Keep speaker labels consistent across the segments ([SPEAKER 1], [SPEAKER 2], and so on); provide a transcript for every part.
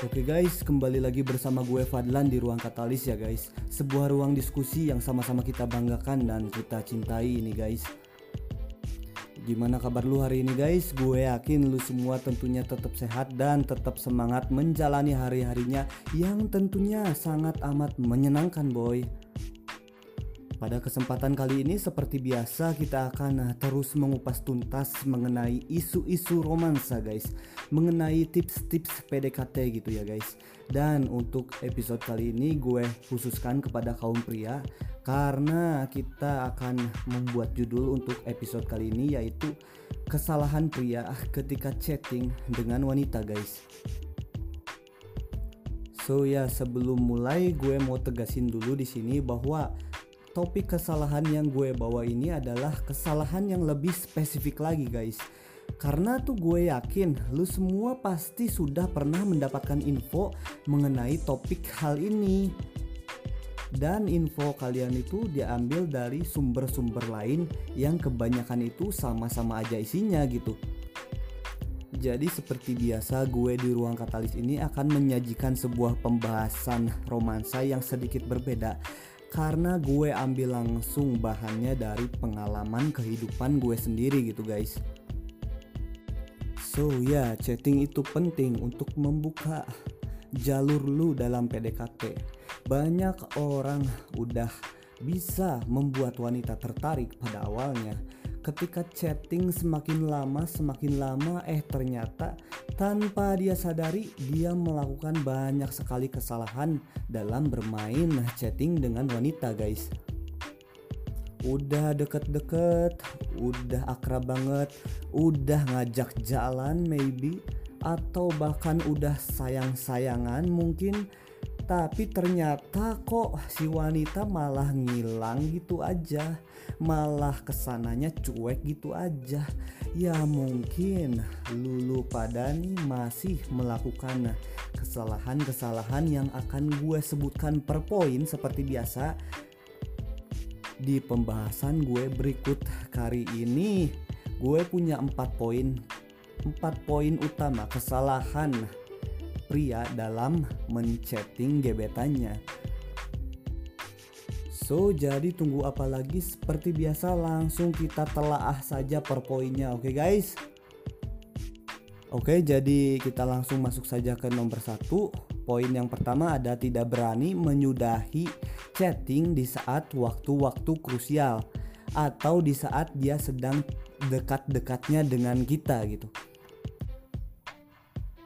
[SPEAKER 1] Oke guys, kembali lagi bersama gue Fadlan di Ruang Katalis ya guys. Sebuah ruang diskusi yang sama-sama kita banggakan dan kita cintai ini guys. Gimana kabar lu hari ini guys? Gue yakin lu semua tentunya tetap sehat dan tetap semangat menjalani hari-harinya Yang tentunya sangat amat menyenangkan boy pada kesempatan kali ini seperti biasa kita akan terus mengupas tuntas mengenai isu-isu romansa guys. Mengenai tips-tips PDKT gitu ya guys. Dan untuk episode kali ini gue khususkan kepada kaum pria Karena kita akan membuat judul untuk episode kali ini yaitu Kesalahan pria ketika chatting dengan wanita guys. So ya sebelum mulai gue mau tegasin dulu di sini bahwa topik kesalahan yang gue bawa ini adalah kesalahan yang lebih spesifik lagi guys. Karena tuh gue yakin lu semua pasti sudah pernah mendapatkan info mengenai topik hal ini. Dan info kalian itu diambil dari sumber-sumber lain yang kebanyakan itu sama-sama aja isinya gitu. Jadi seperti biasa gue di ruang katalis ini akan menyajikan sebuah pembahasan romansa yang sedikit berbeda karena gue ambil langsung bahannya dari pengalaman kehidupan gue sendiri gitu guys. So ya, yeah, chatting itu penting untuk membuka jalur lu dalam PDKT. Banyak orang udah bisa membuat wanita tertarik pada awalnya, ketika chatting semakin lama semakin lama eh ternyata tanpa dia sadari dia melakukan banyak sekali kesalahan dalam bermain chatting dengan wanita guys. Udah deket-deket udah akrab banget udah ngajak jalan maybe atau bahkan udah sayang-sayangan mungkin tapi ternyata kok si wanita malah ngilang gitu aja. Malah ke sananya cuek gitu aja. Ya mungkin lulu pada nih masih melakukan kesalahan-kesalahan yang akan gue sebutkan per poin seperti biasa di pembahasan gue berikut kali ini. Gue punya empat poin. Empat poin utama kesalahan pria dalam menchatting gebetannya. So, jadi tunggu apa lagi? Seperti biasa langsung kita telaah saja per poinnya, oke okay, guys? Oke, okay, jadi kita langsung masuk saja ke nomor satu. Poin yang pertama ada tidak berani menyudahi chatting di saat waktu-waktu krusial atau di saat dia sedang dekat-dekatnya dengan kita gitu.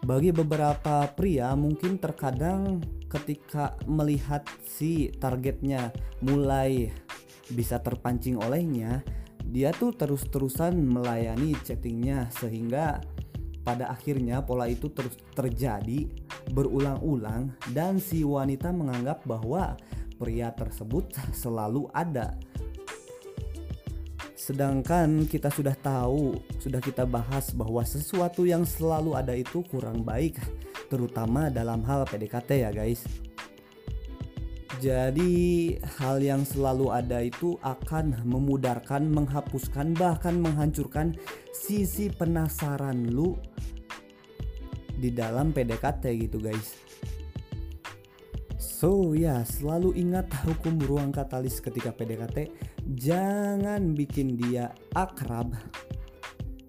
[SPEAKER 1] Bagi beberapa pria mungkin terkadang ketika melihat si targetnya mulai bisa terpancing olehnya, dia tuh terus-terusan melayani chattingnya sehingga pada akhirnya pola itu terus terjadi berulang-ulang dan si wanita menganggap bahwa pria tersebut selalu ada Sedangkan kita sudah tahu, sudah kita bahas bahwa sesuatu yang selalu ada itu kurang baik, terutama dalam hal PDKT ya guys. Jadi hal yang selalu ada itu akan memudarkan, menghapuskan, bahkan menghancurkan sisi penasaran lu di dalam PDKT gitu guys. So ya selalu ingat hukum ruang katalis ketika PDKT Jangan bikin dia akrab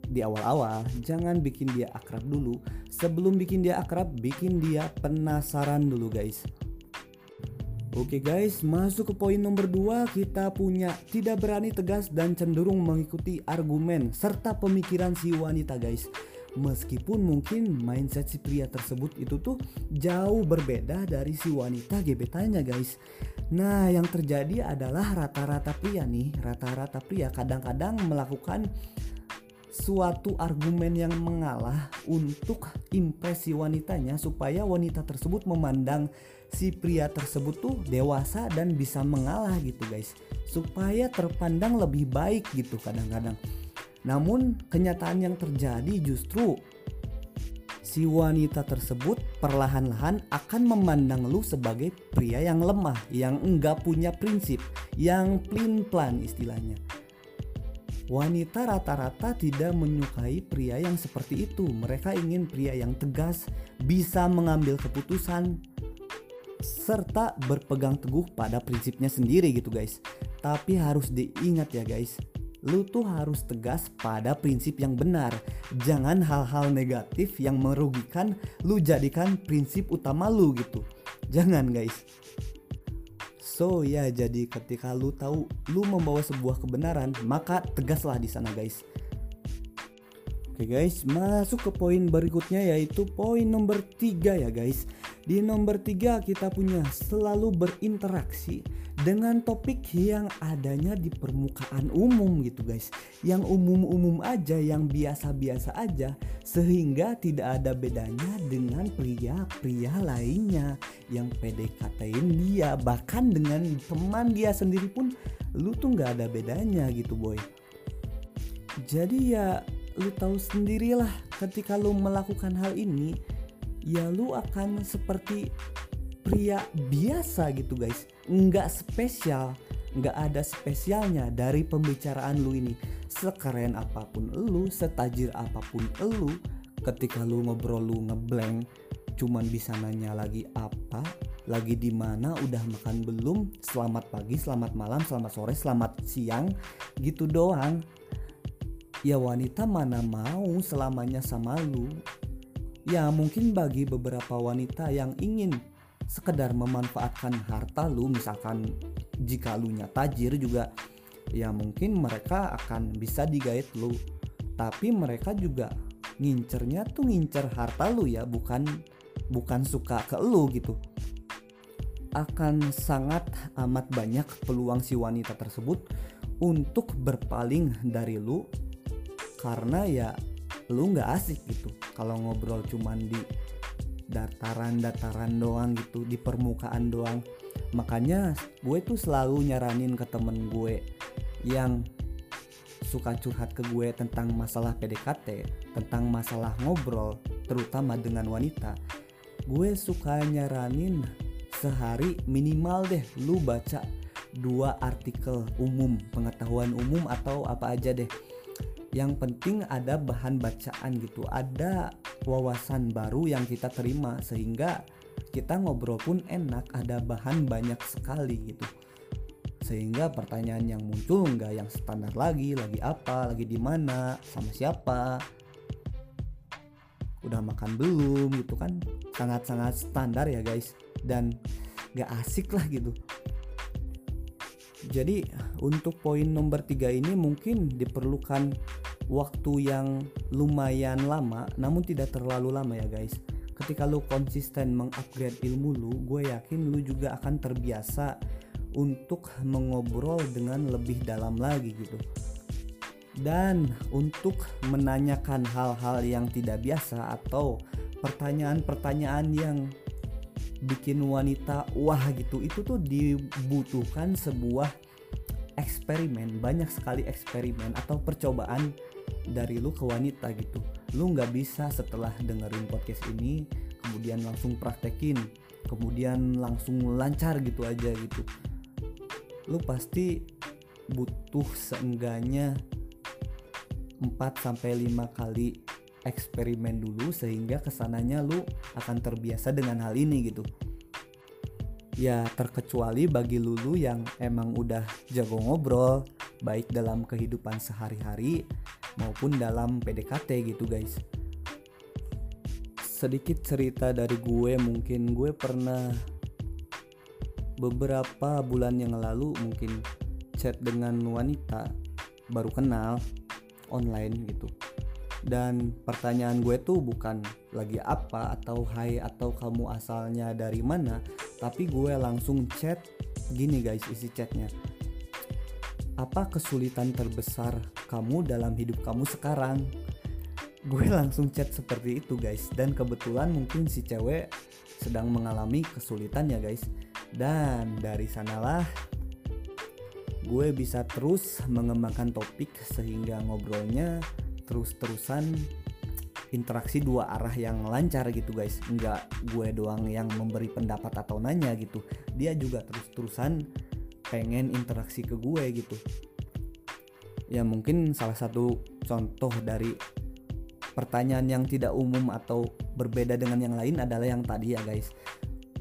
[SPEAKER 1] di awal-awal Jangan bikin dia akrab dulu. Sebelum bikin dia akrab bikin dia penasaran dulu guys. Oke guys, masuk ke poin nomor 2 Kita punya tidak berani tegas dan cenderung mengikuti argumen Serta pemikiran si wanita guys. Meskipun mungkin mindset si pria tersebut itu tuh jauh berbeda dari si wanita gebetannya guys nah yang terjadi adalah rata-rata pria nih rata-rata pria kadang-kadang melakukan suatu argumen yang mengalah untuk impresi wanitanya supaya wanita tersebut memandang si pria tersebut tuh dewasa dan bisa mengalah gitu guys. Supaya terpandang lebih baik gitu kadang-kadang. Namun kenyataan yang terjadi justru si wanita tersebut perlahan-lahan akan memandang lu sebagai pria yang lemah, yang enggak punya prinsip, yang plin plan istilahnya. wanita rata-rata tidak menyukai pria yang seperti itu. Mereka ingin pria yang tegas, bisa mengambil keputusan, serta berpegang teguh pada prinsipnya sendiri gitu guys. Tapi harus diingat ya guys, lu tuh harus tegas pada prinsip yang benar. Jangan hal-hal negatif yang merugikan lu jadikan prinsip utama lu gitu. Jangan guys. So ya jadi ketika lu tahu lu membawa sebuah kebenaran maka tegaslah di sana guys. Oke guys masuk ke poin berikutnya yaitu poin nomor 3 ya guys. Di nomor 3 kita punya selalu berinteraksi dengan topik yang adanya di permukaan umum gitu guys. Yang umum-umum aja yang biasa-biasa aja sehingga tidak ada bedanya dengan pria-pria lainnya yang PDKT-in dia. Bahkan dengan teman dia sendiri pun lu tuh nggak ada bedanya gitu boy. Jadi ya lu tahu sendirilah ketika lu melakukan hal ini ya lu akan seperti pria biasa gitu guys. Nggak spesial nggak ada spesialnya dari pembicaraan lu ini. Sekeren apa pun lu setajir apa pun lu ketika lu ngobrol lu ngeblank cuman bisa nanya lagi apa lagi di mana udah makan belum selamat pagi selamat malam selamat sore selamat siang gitu doang. Ya wanita mana mau selamanya sama lu. Ya mungkin bagi beberapa wanita yang ingin sekedar memanfaatkan harta lu misalkan jika lu nya tajir juga ya mungkin mereka akan bisa digait lu. Tapi mereka juga ngincernya tuh ngincer harta lu ya bukan bukan suka ke lu gitu. Akan sangat amat banyak peluang si wanita tersebut untuk berpaling dari lu karena ya lu nggak asik gitu. Kalau ngobrol cuman di dataran-dataran doang gitu di permukaan doang. Makanya gue tuh selalu nyaranin ke temen gue yang suka curhat ke gue tentang masalah PDKT tentang masalah ngobrol terutama dengan wanita. Gue suka nyaranin sehari minimal deh lu baca dua artikel umum pengetahuan umum atau apa aja deh yang penting ada bahan bacaan gitu ada wawasan baru yang kita terima sehingga kita ngobrol pun enak ada bahan banyak sekali gitu. Sehingga pertanyaan yang muncul nggak yang standar lagi lagi apa lagi di mana sama siapa udah makan belum gitu kan? Sangat-sangat standar ya guys dan gak asik lah gitu. Jadi untuk poin nomor tiga ini mungkin diperlukan waktu yang lumayan lama namun tidak terlalu lama ya guys. Ketika lu konsisten mengupgrade ilmu lu gue yakin lu juga akan terbiasa untuk mengobrol dengan lebih dalam lagi gitu. Dan untuk menanyakan hal-hal yang tidak biasa atau pertanyaan-pertanyaan yang bikin wanita wah gitu itu tuh dibutuhkan sebuah eksperimen banyak sekali eksperimen atau percobaan dari lu ke wanita gitu. Lu nggak bisa setelah dengerin podcast ini kemudian langsung praktekin kemudian langsung lancar gitu aja gitu. Lu pasti butuh seenggaknya 4 sampai 5 kali eksperimen dulu sehingga ke sananya lu akan terbiasa dengan hal ini gitu. Ya terkecuali bagi lulu yang emang udah jago ngobrol baik dalam kehidupan sehari-hari maupun dalam PDKT gitu guys. Sedikit cerita dari gue mungkin gue pernah beberapa bulan yang lalu mungkin chat dengan wanita baru kenal online gitu. Dan pertanyaan gue tuh bukan lagi apa atau hai atau kamu asalnya dari mana tapi gue langsung chat gini guys isi chatnya apa kesulitan terbesar kamu dalam hidup kamu sekarang? Gue langsung chat seperti itu guys. Dan kebetulan mungkin si cewek sedang mengalami kesulitan ya guys. Dan dari sanalah gue bisa terus mengembangkan topik sehingga ngobrolnya terus-terusan interaksi dua arah yang lancar gitu guys. Nggak gue doang yang memberi pendapat atau nanya gitu. Dia juga terus-terusan pengen interaksi ke gue gitu. Ya mungkin salah satu contoh dari pertanyaan yang tidak umum atau berbeda dengan yang lain adalah yang tadi ya guys.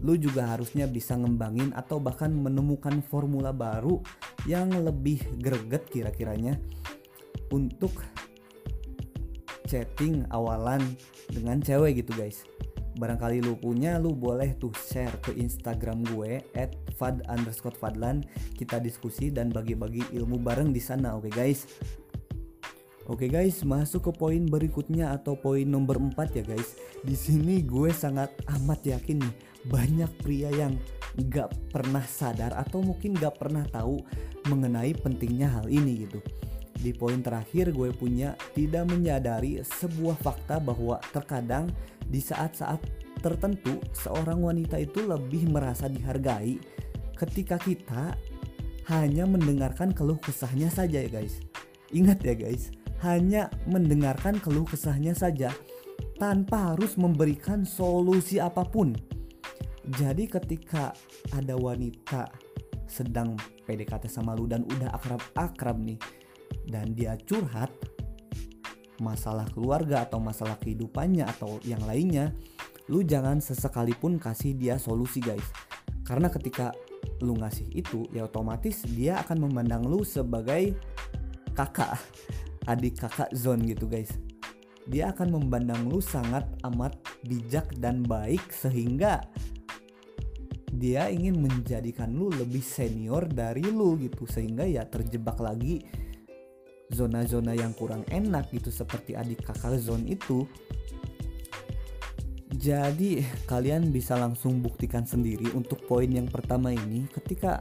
[SPEAKER 1] Lu juga harusnya bisa ngembangin atau bahkan menemukan formula baru yang lebih greget kira-kiranya untuk chatting awalan dengan cewek gitu guys. Barangkali lu punya lu boleh tuh share ke instagram gue at fad underscore fadlan kita diskusi dan bagi-bagi ilmu bareng di sana oke okay guys Oke guys, masuk ke poin berikutnya atau poin nomor 4 ya guys. Di sini gue sangat amat yakin nih banyak pria yang gak pernah sadar atau mungkin gak pernah tahu mengenai pentingnya hal ini gitu. Di poin terakhir gue punya tidak menyadari sebuah fakta bahwa terkadang di saat-saat tertentu seorang wanita itu lebih merasa dihargai ketika kita hanya mendengarkan keluh kesahnya saja ya guys. Ingat ya guys, hanya mendengarkan keluh kesahnya saja tanpa harus memberikan solusi apa pun. Jadi ketika ada wanita sedang PDKT sama lu dan udah akrab-akrab nih dan dia curhat masalah keluarga atau masalah kehidupannya atau yang lainnya, lu jangan sesekalipun kasih dia solusi guys. Karena ketika lu ngasih itu ya otomatis dia akan memandang lu sebagai kakak adik kakak zone gitu guys. Dia akan memandang lu sangat amat bijak dan baik sehingga dia ingin menjadikan lu lebih senior dari lu gitu. Sehingga ya terjebak lagi zona-zona yang kurang enak gitu seperti adik kakak zone itu jadi kalian bisa langsung buktikan sendiri untuk poin yang pertama ini ketika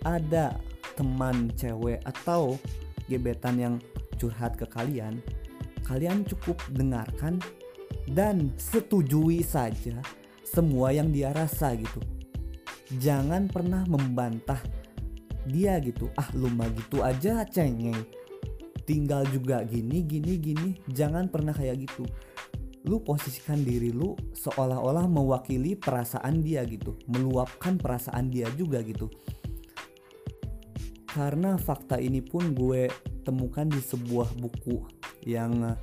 [SPEAKER 1] ada teman cewek atau gebetan yang curhat ke kalian, kalian cukup dengarkan dan setujui saja semua yang dia rasa gitu. Jangan pernah membantah dia gitu. Ah lu mah gitu aja cengeng. Tinggal juga gini gini gini. Jangan pernah kayak gitu. Lu posisikan diri lu seolah-olah mewakili perasaan dia gitu, meluapkan perasaan dia juga gitu. Karena fakta ini pun gue temukan di sebuah buku yang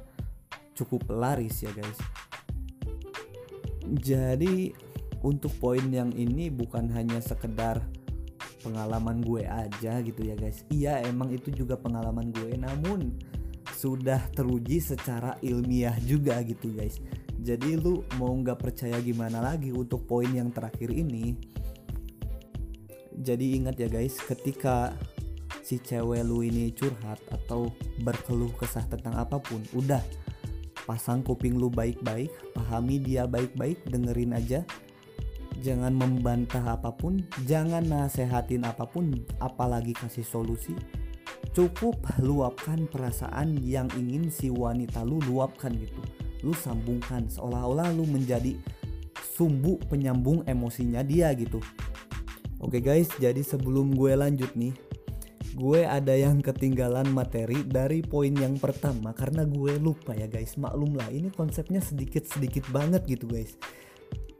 [SPEAKER 1] cukup laris ya guys. Jadi untuk poin yang ini bukan hanya sekedar pengalaman gue aja gitu ya guys. Iya emang itu juga pengalaman gue namun sudah teruji secara ilmiah juga gitu guys. Jadi lu mau nggak percaya gimana lagi untuk poin yang terakhir ini. Jadi ingat ya guys, ketika si cewek lu ini curhat atau berkeluh kesah tentang apa pun udah pasang kuping lu baik-baik pahami dia baik-baik dengerin aja jangan membantah apa pun jangan nasehatin apa pun apalagi kasih solusi cukup luapkan perasaan yang ingin si wanita lu luapkan gitu. Lu sambungkan seolah-olah lu menjadi sumbu penyambung emosinya dia gitu. Oke guys, jadi sebelum gue lanjut nih, gue ada yang ketinggalan materi dari poin yang pertama karena gue lupa ya guys maklum lah ini konsepnya sedikit sedikit banget gitu guys.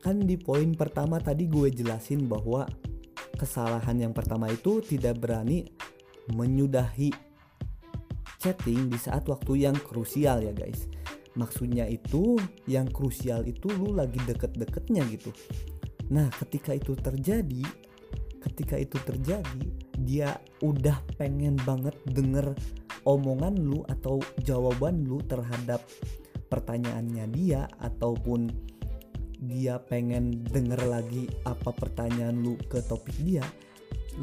[SPEAKER 1] Kan di poin pertama tadi gue jelasin bahwa kesalahan yang pertama itu tidak berani menyudahi chatting di saat waktu yang krusial ya guys. Maksudnya itu yang krusial itu lu lagi deket-deketnya gitu. Nah ketika itu terjadi ketika itu terjadi dia udah pengen banget denger omongan lu atau jawaban lu terhadap pertanyaannya dia ataupun dia pengen denger lagi apa pertanyaan lu ke topik dia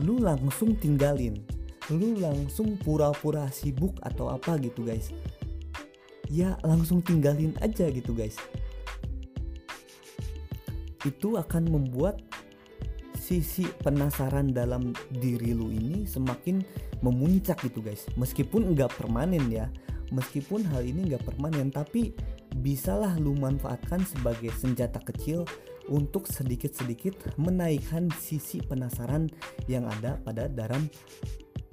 [SPEAKER 1] lu langsung tinggalin lu langsung pura-pura sibuk atau apa gitu guys? Ya langsung tinggalin aja gitu guys. Itu akan membuat sisi penasaran dalam diri lu ini semakin memuncak gitu guys. Meskipun nggak permanen ya meskipun hal ini nggak permanen tapi bisalah lu manfaatkan sebagai senjata kecil untuk sedikit-sedikit menaikkan sisi penasaran yang ada pada dalam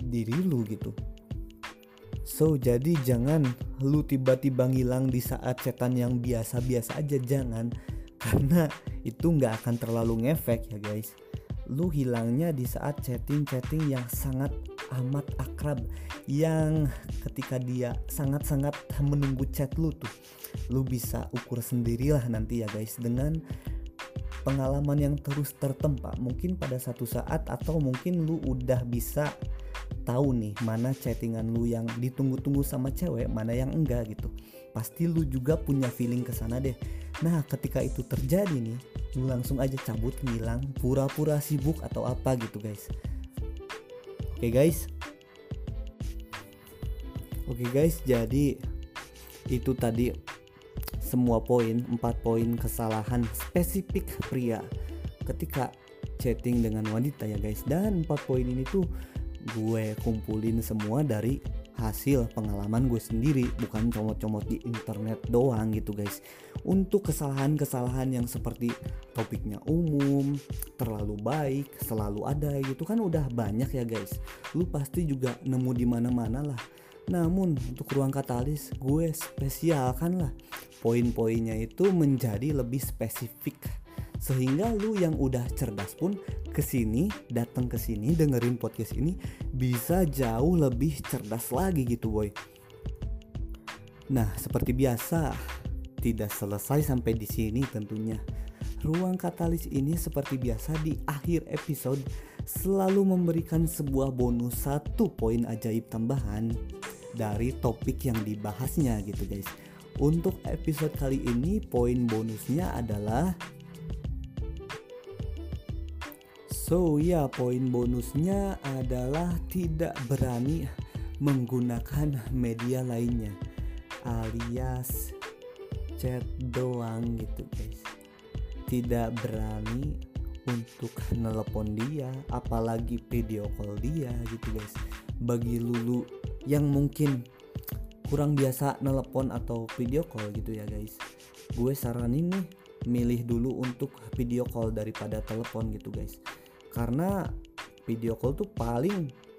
[SPEAKER 1] diri lu gitu. So jadi jangan lu tiba-tiba ngilang di saat setan yang biasa-biasa aja jangan. Karena itu nggak akan terlalu ngefek ya guys. Lu hilangnya di saat chatting-chatting yang sangat amat akrab yang ketika dia sangat-sangat menunggu chat lu tuh lu bisa ukur sendirilah nanti ya guys dengan pengalaman yang terus tertempa. Mungkin pada satu saat atau mungkin lu udah bisa tahu nih mana chattingan lu yang ditunggu-tunggu sama cewek mana yang enggak gitu. Pasti lu juga punya feeling ke sana deh. Nah ketika itu terjadi nih lu langsung aja cabut ngilang pura-pura sibuk atau apa gitu guys. Oke okay, guys. Oke okay, guys jadi itu tadi semua poin, empat poin kesalahan spesifik pria. Ketika chatting dengan wanita ya guys. Dan empat poin ini tuh gue kumpulin semua dari hasil pengalaman gue sendiri bukan comot-comot di internet doang gitu guys. Untuk kesalahan-kesalahan yang seperti topiknya umum terlalu baik selalu ada gitu kan udah banyak ya guys. Lu pasti juga nemu di mana-mana lah. Namun untuk ruang katalis gue spesialkan lah poin-poinnya itu menjadi lebih spesifik. Sehingga lu yang udah cerdas pun ke sini datang ke sini dengerin podcast ini bisa jauh lebih cerdas lagi gitu boy. Nah seperti biasa tidak selesai sampai di sini tentunya. Ruang katalis ini seperti biasa di akhir episode selalu memberikan sebuah bonus satu poin ajaib tambahan dari topik yang dibahasnya gitu guys. Untuk episode kali ini poin bonusnya adalah So ya poin bonusnya adalah tidak berani menggunakan media lainnya alias chat doang gitu guys. Tidak berani untuk nelpon dia apalagi video call dia gitu guys. Bagi Lulu yang mungkin kurang biasa nelpon atau video call gitu ya guys. Gue saranin nih milih dulu untuk video call daripada telepon gitu guys. Karena video call tuh paling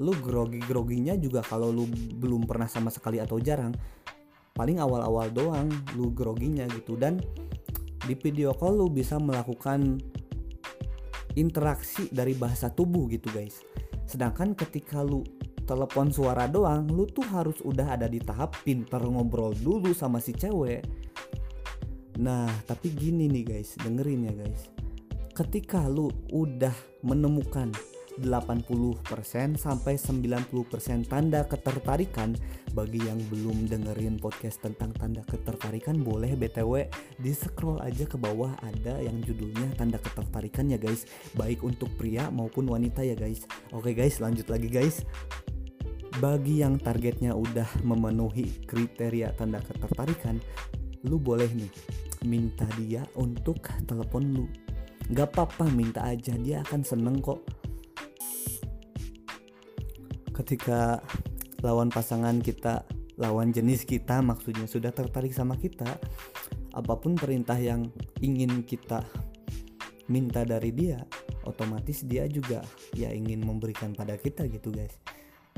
[SPEAKER 1] lu grogi-groginya juga kalau lu belum pernah sama sekali atau jarang paling awal-awal doang lu groginya gitu. Dan di video call lu bisa melakukan interaksi dari bahasa tubuh gitu guys. Sedangkan ketika lu telepon suara doang lu tuh harus udah ada di tahap pinter ngobrol dulu sama si cewek. Nah tapi gini nih guys dengerin ya guys. Ketika lu udah menemukan 80% sampai 90% tanda ketertarikan bagi yang belum dengerin podcast tentang tanda ketertarikan boleh btw di scroll aja ke bawah ada yang judulnya tanda ketertarikan ya guys. Baik untuk pria maupun wanita ya guys. Oke guys lanjut lagi guys bagi yang targetnya udah memenuhi kriteria tanda ketertarikan lu boleh nih minta dia untuk telepon lu. Gak apa-apa minta aja dia akan seneng kok. Ketika lawan pasangan kita lawan jenis kita maksudnya sudah tertarik sama kita apa pun perintah yang ingin kita minta dari dia otomatis dia juga ya ingin memberikan pada kita gitu guys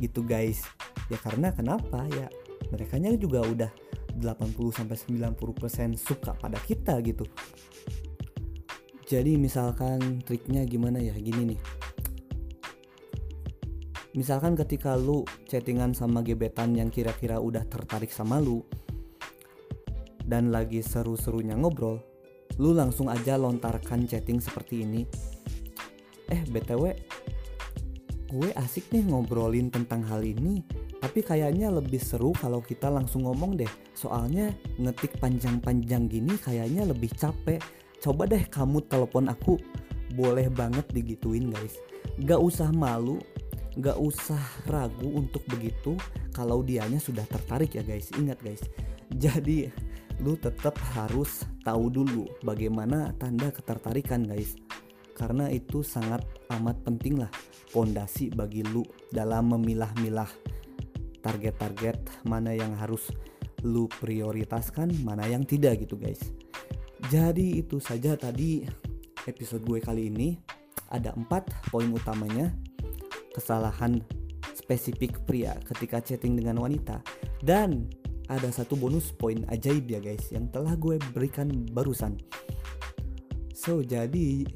[SPEAKER 1] gitu guys. Ya karena kenapa? Ya mereka juga udah 80 sampai 90% suka pada kita gitu. Jadi misalkan triknya gimana ya? Gini nih. Misalkan ketika lu chattingan sama gebetan yang kira-kira udah tertarik sama lu dan lagi seru-serunya ngobrol lu langsung aja lontarkan chatting seperti ini. Eh btw gue asik nih ngobrolin tentang hal ini tapi kayaknya lebih seru kalau kita langsung ngomong deh. Soalnya ngetik panjang-panjang gini kayaknya lebih capek. Coba deh kamu telepon aku. Boleh banget digituin guys. Gak usah malu gak usah ragu untuk begitu kalau dianya sudah tertarik ya guys. Ingat guys. Jadi lu tetap harus tahu dulu bagaimana tanda ketertarikan guys. Karena itu sangat amat penting lah pondasi bagi lu dalam memilah-milah target-target mana yang harus lu prioritaskan mana yang tidak gitu guys jadi itu saja tadi episode gue kali ini. Ada empat poin utamanya. Kesalahan spesifik pria ketika chatting dengan wanita. Dan ada satu bonus poin ajaib ya guys yang telah gue berikan barusan. So jadi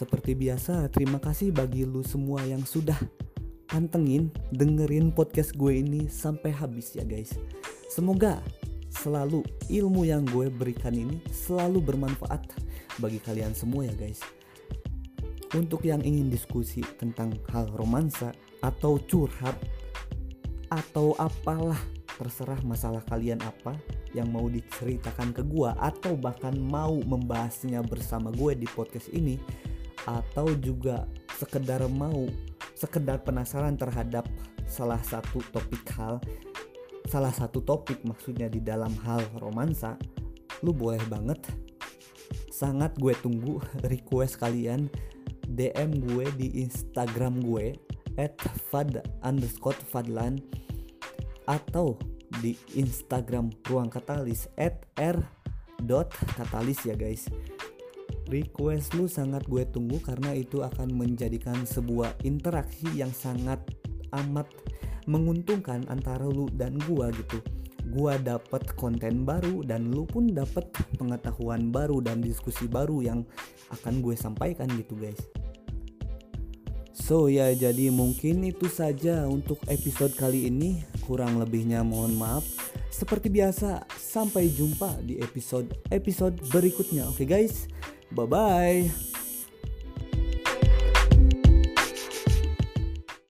[SPEAKER 1] seperti biasa terima kasih bagi lu semua yang sudah pantengin dengerin podcast gue ini sampai habis ya guys. Semoga selalu ilmu yang gue berikan ini selalu bermanfaat bagi kalian semua ya guys. Untuk yang ingin diskusi tentang hal romansa atau curhat atau apalah terserah masalah kalian apa yang mau diceritakan ke gue atau bahkan mau membahasnya bersama gue di podcast ini atau juga sekedar mau sekedar penasaran terhadap salah satu topik hal salah satu topik maksudnya di dalam hal romansa lu boleh banget. Sangat gue tunggu request kalian. DM gue di Instagram gue at fad underscore fadlan atau di Instagram ruang katalis at r dot katalis ya guys request lu sangat gue tunggu karena itu akan menjadikan sebuah interaksi yang sangat amat menguntungkan antara lu dan gua gitu. Gua dapat konten baru dan lu pun dapat pengetahuan baru dan diskusi baru yang akan gue sampaikan gitu guys. So ya jadi mungkin itu saja untuk episode kali ini. Kurang lebihnya mohon maaf. Seperti biasa sampai jumpa di episode episode berikutnya. Oke okay guys Bye-bye.